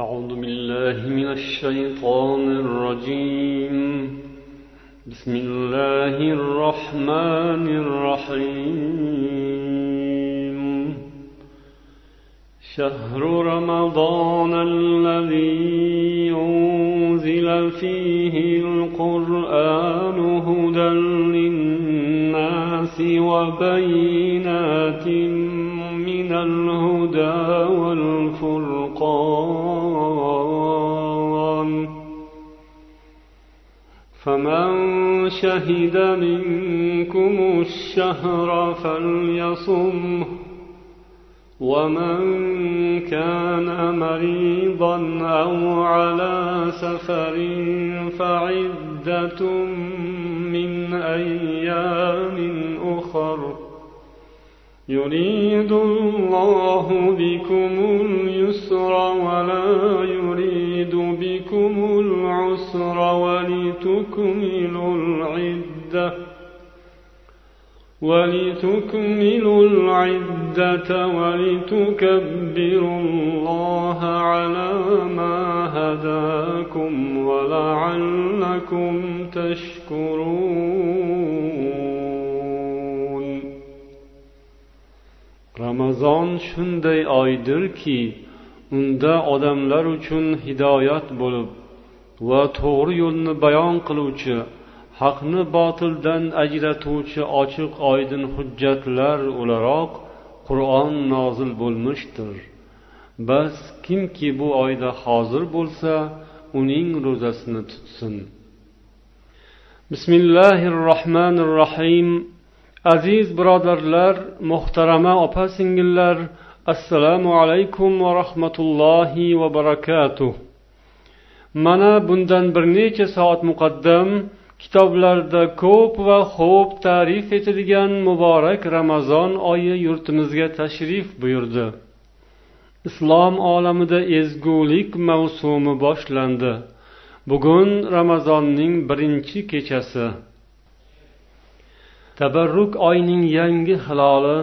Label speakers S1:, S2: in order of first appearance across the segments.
S1: أعوذ بالله من الشيطان الرجيم. بسم الله الرحمن الرحيم. شهر رمضان الذي أنزل فيه القرآن هدى للناس وبينات من الهدى والفرقان. فمن شهد منكم الشهر فليصمه ومن كان مريضا أو على سفر فعدة من أيام أخر يريد الله بكم اليسر ولا يريد بكم العسر ولتكملوا العدة ولتكملوا العدة ولتكبروا الله على ما هداكم ولعلكم تشكرون. ramazon shunday oydirki unda odamlar uchun hidoyat bo'lib va to'g'ri yo'lni bayon qiluvchi haqni botildan ajratuvchi ochiq oydin hujjatlar o'laroq qur'on nozil bo'lmishdir. Bas kimki bu oyda hozir bo'lsa uning ro'zasini tutsin. Bismillahi rohmanir rohim aziz birodarlar muhtarama opa singillar assalomu alaykum va rahmatullohi va barakatuh. Mana bundan bir necha soat muqaddam kitoblarda ko'p va xo'p ta'rif etilgan muborak ramazon oyi yurtimizga tashrif buyurdi. Islom olamida ezgulik mavsumi boshlandi. Bugun ramazonning birinchi kechasi. Tabarruk oyning yangi hiloli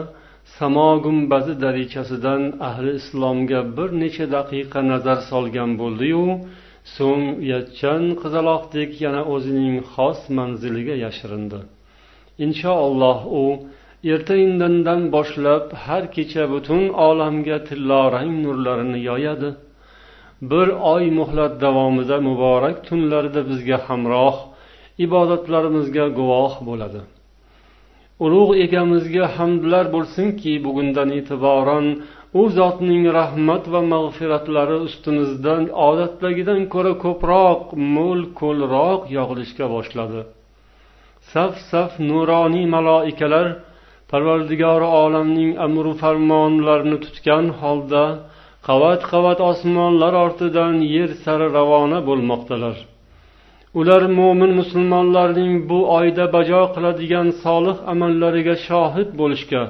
S1: samo gumbazi darichasidan ahli islomga bir necha daqiqa nazar solgan bo'ldiyu so'ng uyatchan qizaloqdek yana o'zining xos manziliga yashirindi. Inshaalloh u erta indindan boshlab har kecha butun olamga tillarang nurlarini yoyadi. Bir oy muhlat davomida muborak tunlarida bizga hamroh ibodatlarimizga guvoh bo'ladi. Ulug' egamizga hamdlar bo'lsinki bugundan e'tiboran u zotning rahmat va mag'firatlari ustimizdan odatdagidan ko'ra ko'proq mo'l ko'lroq yog'ilishga boshladi. Saf saf nuroniy maloikalar parvardigori olamning amru farmonlarini tutgan holda qavat qavat osmonlar ortidan yer sari ravona bo'lmoqdalar. Ular mo'min musulmonlarning bu oyda bajo qiladigan solih amallariga shohid bo'lishga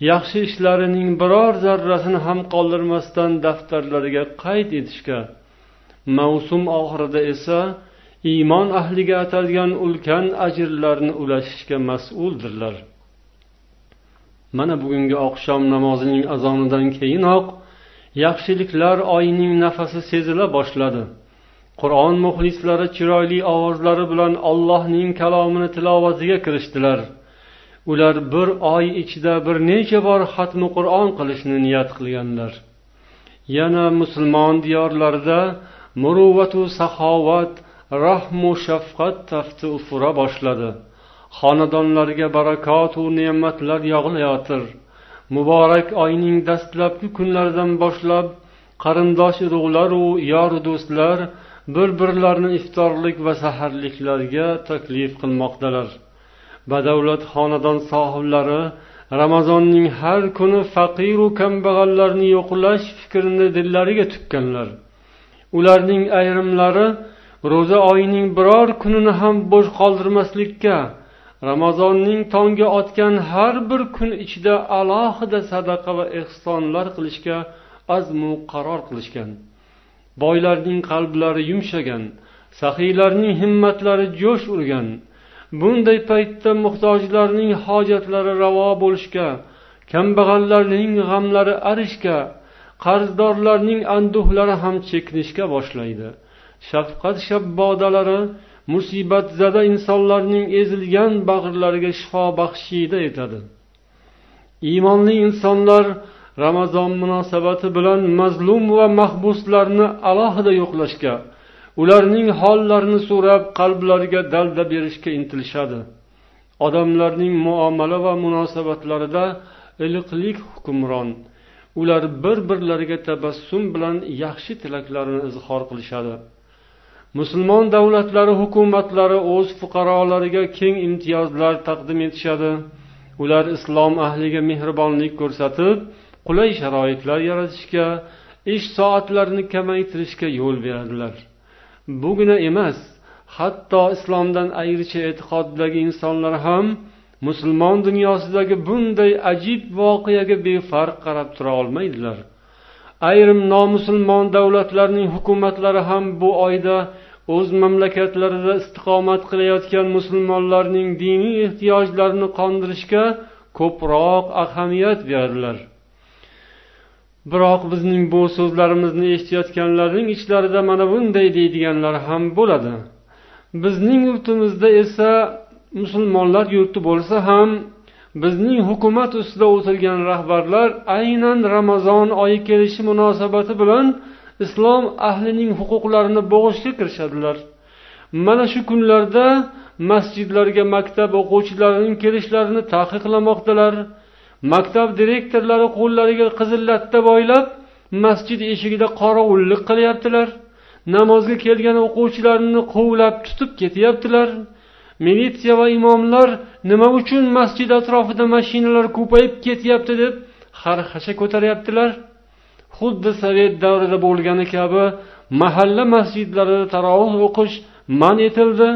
S1: yaxshi ishlarining biror zarrasini ham qoldirmasdan daftarlariga qayd etishga. Mavsum oxirida esa iymon ahliga atalgan ulkan ajrlarni ulashishga mas'uldirlar. Mana bugungi oqshom namozining azonidan keyinoq yaxshiliklar oyining nafasi sezila boshladi. Qur'on muxlislari chiroyli ovozlari bilan allohning kalomini tilovatiga kirishdilar. Ular bir oy ichida bir necha bor xatmi qur'on qilishni niyat qilganlar. Yana musulmon diyorlarida muruvvatu saxovat rahmu shafqat tafti ufura boshladi. Xonadonlarga barakotu ne'matlar yog'ilayotir muborak oyning dastlabki kunlaridan boshlab qarindosh urug'laru yor do'stlar bir birlarini iftorlik va saharliklarga taklif qilmoqdalar. Badavlat xonadon sohiblari ramazonning har kuni faqiru kambag'allarni yo'qlash fikrini dillariga tukkanlar ularning ayrimlari ro'za oyining biror kunini ham bo'sh qoldirmaslikka ramazonning tongi otgan har bir kun ichida alohida sadaqa va ehsonlar qilishga azmu qaror qilishgan. Boylarning qalblari yumshagan saxiylarning himmatlari jo'sh urgan bunday paytda muhtojlarning hojatlari ravo bo'lishga kambag'allarning g'amlari arishga qarzdorlarning anduhlari ham chekinishga boshlaydi. Shafqat shabbodalari musibatzada insonlarning ezilgan bag'rlariga shifo baxshida etadi iymonli insonlar ramazon munosabati bilan mazlum va mahbuslarni alohida yo'qlashga ularning hollarini so'rab qalblariga dalda berishga intilishadi. Odamlarning muomala va munosabatlarida iliqlik hukmron. Ular bir birlariga tabassum bilan yaxshi tilaklarini izhor qilishadi. Musulmon davlatlari hukumatlari o'z fuqarolariga keng imtiyozlar taqdim etishadi. Ular islom ahliga mehribonlik ko'rsatib qulay sharoitlar yaratishga ish soatlarini kamaytirishga yo'l beradilar. Bugina emas hatto islomdan ayricha e'tiqoddagi insonlar ham musulmon dunyosidagi bunday ajib voqeaga befarq qarab tura olmaydilar. Ayrim nomusulmon davlatlarning hukumatlari ham bu oyda o'z mamlakatlarida istiqomat qilayotgan musulmonlarning diniy ehtiyojlarini qondirishga ko'proq ahamiyat beradilar biroq bizning bu so'zlarimizni eshitayotganlarning ichlarida mana bunday deydiganlar ham bo'ladi. Bizning yurtimizda esa musulmonlar yurti bo'lsa ham bizning hukumat ustida o'tirgan rahbarlar aynan ramazon oyi kelishi munosabati bilan islom ahlining huquqlarini bo'g'ishga kirishadilar. Mana shu kunlarda masjidlarga maktab o'quvchilarining kelishlarini taqiqlamoqdalar. Maktab direktorlari qo'llariga qizil latta boylab masjid eshigida qorovullik qilyaptilar. Namozga kelgan o'quvchilarni quvlab tutib ketyaptilar. Militsiya va imomlar nima uchun masjid atrofida mashinalar ko'payib ketyapti deb xarxasha ko'taryaptilar. Xuddi sovet davrida bo'lgani kabi mahalla masjidlarida taroveh o'qish man etildi.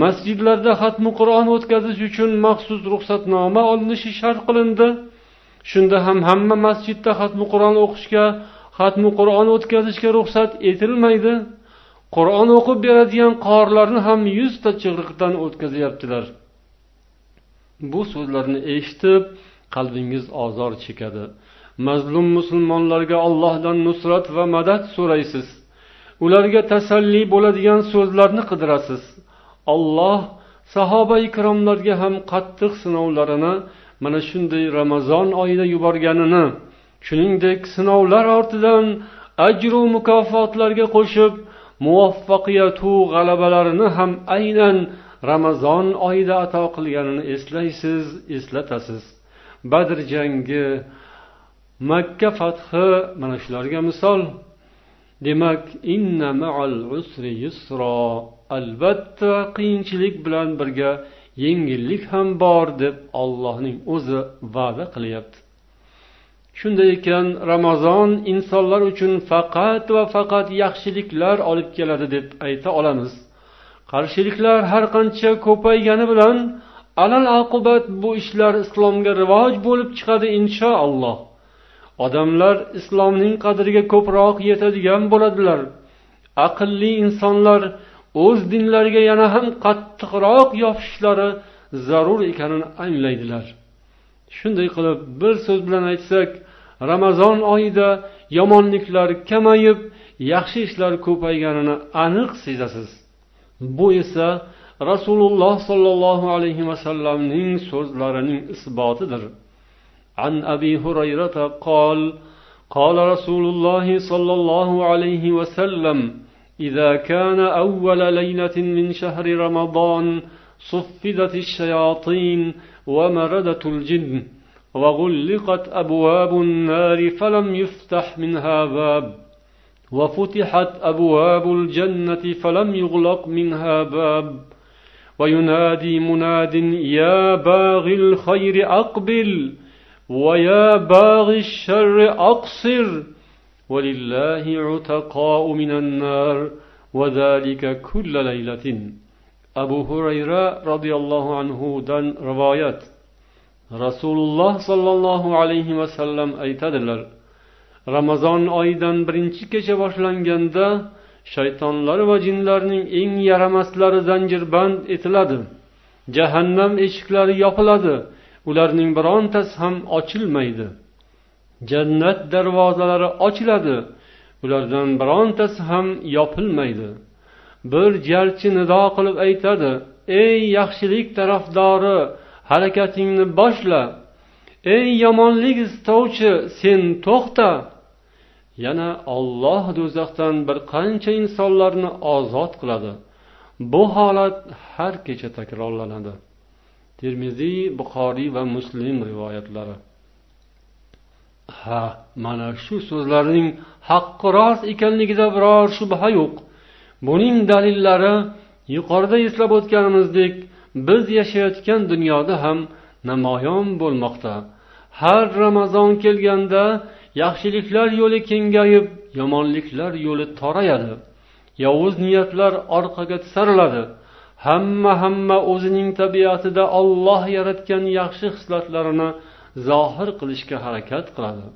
S1: Masjidlarda xatmi qur'on o'tkazish uchun maxsus ruxsatnoma olinishi shart qilindi. Shunda ham hamma masjidda xatmi qur'on o'qishga xatmi qur'on o'tkazishga ruxsat etilmaydi. Qur'on o'qib beradigan qorilarni ham yuzta chig'riqdan o'tkazyaptilar. Bu so'zlarni eshitib qalbingiz ozor chekadi. Mazlum musulmonlarga ollohdan nusrat va madad so'raysiz. Ularga tasalli bo'ladigan so'zlarni qidirasiz. Olloh sahoba ikromlarga ham qattiq sinovlarini mana shunday ramazon oyida yuborganini shuningdek sinovlar ortidan ajru mukofotlarga qo'shib muvaffaqiyatu g'alabalarini ham aynan ramazon oyida ato qilganini eslaysiz eslatasiz. Badr jangi makka fathi mana shularga misol. Demak inna ma'al usri yusro albatta qiyinchilik bilan birga yengillik ham bor deb ollohning o'zi va'da qilyapti. Shunday ekan ramazon insonlar uchun faqat va faqat yaxshiliklar olib keladi deb ayta olamiz. Qarshiliklar har qancha ko'paygani bilan alal oqibat bu ishlar islomga rivoj bo'lib chiqadi inshaalloh. Odamlar islomning qadriga ko'proq yetadigan bo'ladilar. Aqlli insonlar o'z dinlariga yana ham qattiqroq yopishishlari zarur ekanini anglaydilar shunday qilib bir so'z bilan aytsak ramazon oyida yomonliklar kamayib yaxshi ishlar ko'payganini aniq sezasiz bu esa rasululloh sollallohu alayhi vasallamning so'zlarining isbotidir عن أبي هريرة قال قال رسول الله صلى الله عليه وسلم إذا كان أول ليلة من شهر رمضان صفدت الشياطين ومردت الجن وغلقت أبواب النار فلم يفتح منها باب وفتحت أبواب الجنة فلم يغلق منها باب وينادي مناد يا باغي الخير أقبل ويا باغي الشر أقصر ولله عتقاء من النار وذلك كل ليلة أبو هريرة رضي الله عنه دن روايات rasululloh sollallohu alayhi vasallam aytadilar ramazon oyidan birinchi kecha boshlanganda shaytonlar va jinlarning eng yaramaslari zanjirband etiladi jahannam eshiklari yopiladi ularning birontasi ham ochilmaydi Jannat darvozalari ochiladi. Ulardan birontasi ham yopilmaydi. Bir jarchi nido qilib aytadi ey yaxshilik tarafdori harakatingni boshla. Ey yomonlik istovchi sen to'xta. Yana olloh do'zaxdan bir qancha insonlarni ozod qiladi. Bu holat har kecha takrorlanadi. Termiziy buxoriy va muslim rivoyatlari. Ha mana shu so'zlarning haqqi rost ekanligida biror shubha yo'q. Buning dalillari yuqorida eslab o'tganimizdek biz yashayotgan dunyoda ham namoyon bo'lmoqda. Har ramazon kelganda yaxshiliklar yo'li kengayib yomonliklar yo'li torayadi. Yovuz niyatlar orqaga tisariladi. Hamma hamma o'zining tabiatida olloh yaratgan yaxshi xislatlarini zohir qilishga harakat qiladi.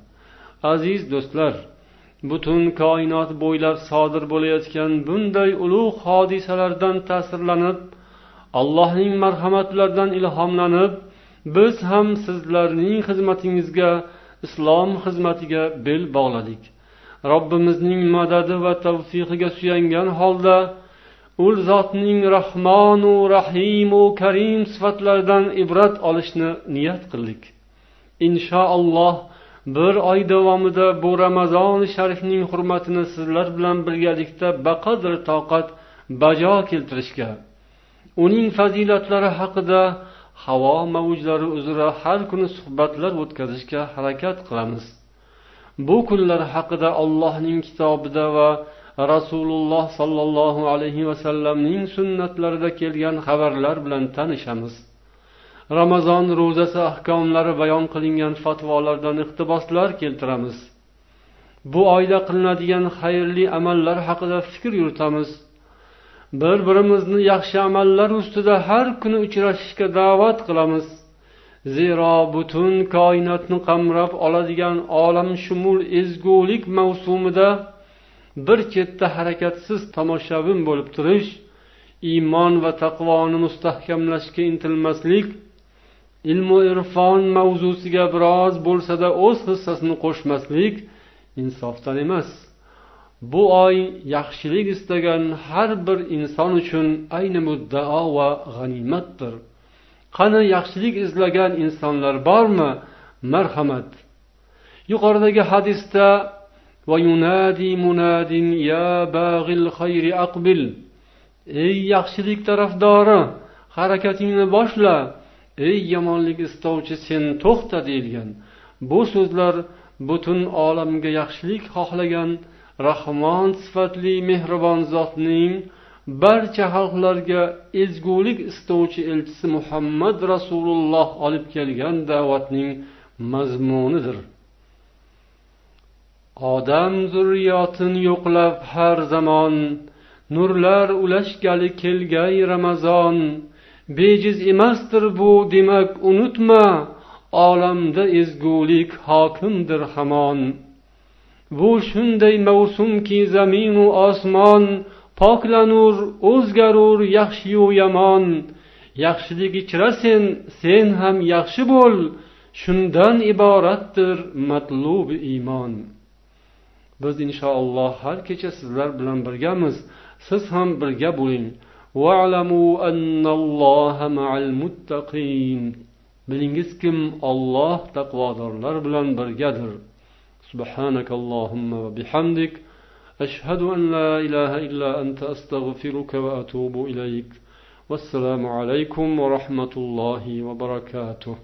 S1: Aziz do'stlar butun koinot bo'ylab sodir bo'layotgan bunday ulug' hodisalardan ta'sirlanib allohning marhamatlaridan ilhomlanib biz ham sizlarning xizmatingizga islom xizmatiga bel bog'ladik. Robbimizning madadi va tavfiqiga suyangan holda u zotning rahmonu rahimu karim sifatlaridan ibrat olishni niyat qildik. Inshaalloh bir oy davomida bu ramazoni sharifning hurmatini sizlar bilan birgalikda baqadr toqat bajo keltirishga. Uning fazilatlari haqida havo mavjlari uzra har kuni suhbatlar o'tkazishga harakat qilamiz. Bu kunlar haqida allohning kitobida va rasululloh sollallohu alayhi vasallamning sunnatlarida kelgan xabarlar bilan tanishamiz. Ramazon ro'zasi ahkomlari bayon qilingan fatvolardan iqtiboslar keltiramiz. Bu oyda qilinadigan xayrli amallar haqida fikr yuritamiz. Bir birimizni yaxshi amallar ustida har kuni uchrashishga da'vat qilamiz. Zero butun koinotni qamrab oladigan olamshumul ezgulik mavsumida bir chetda harakatsiz tomoshabin bo'lib turish iymon va taqvoni mustahkamlashga intilmaslik ilmu irfon mavzusiga biroz bo'lsada o'z hissasini qo'shmaslik insofdan emas. Bu oy yaxshilik istagan har bir inson uchun ayni muddao va g'animatdir. Qani yaxshilik izlagan insonlar bormi? Marhamat. Yuqoridagi hadisda ey yaxshilik tarafdori harakatingni boshla. Ey yomonlik istovchi sen to'xta deyilgan. Bu so'zlar butun olamga yaxshilik xohlagan rahmon sifatli mehribon zotning barcha xalqlarga ezgulik istovchi elchisi muhammad rasululloh olib kelgan da'vatning mazmunidir. Odam zurriyotin yo'qlab har zamon nurlar ulashgali kelgay ramazon bejiz emasdir bu demak unutma. Olamda ezgulik hokimdir hamon. Bu shunday mavsumki zaminu osmon poklanur o'zgarur yaxshiyu yomon. Yaxshilik ichra sen sen ham yaxshi bo'l. Shundan iboratdir matlubi iymon. Biz inshaalloh har kecha sizlar bilan birgamiz. Siz ham birga bo'ling. واعلموا أن الله مع المتقين. بلنجز كم الله تقوى در بلن برجدر سبحانك اللهم وبحمدك أشهد أن لا إله إلا أنت أستغفرك وأتوب إليك والسلام عليكم ورحمة الله وبركاته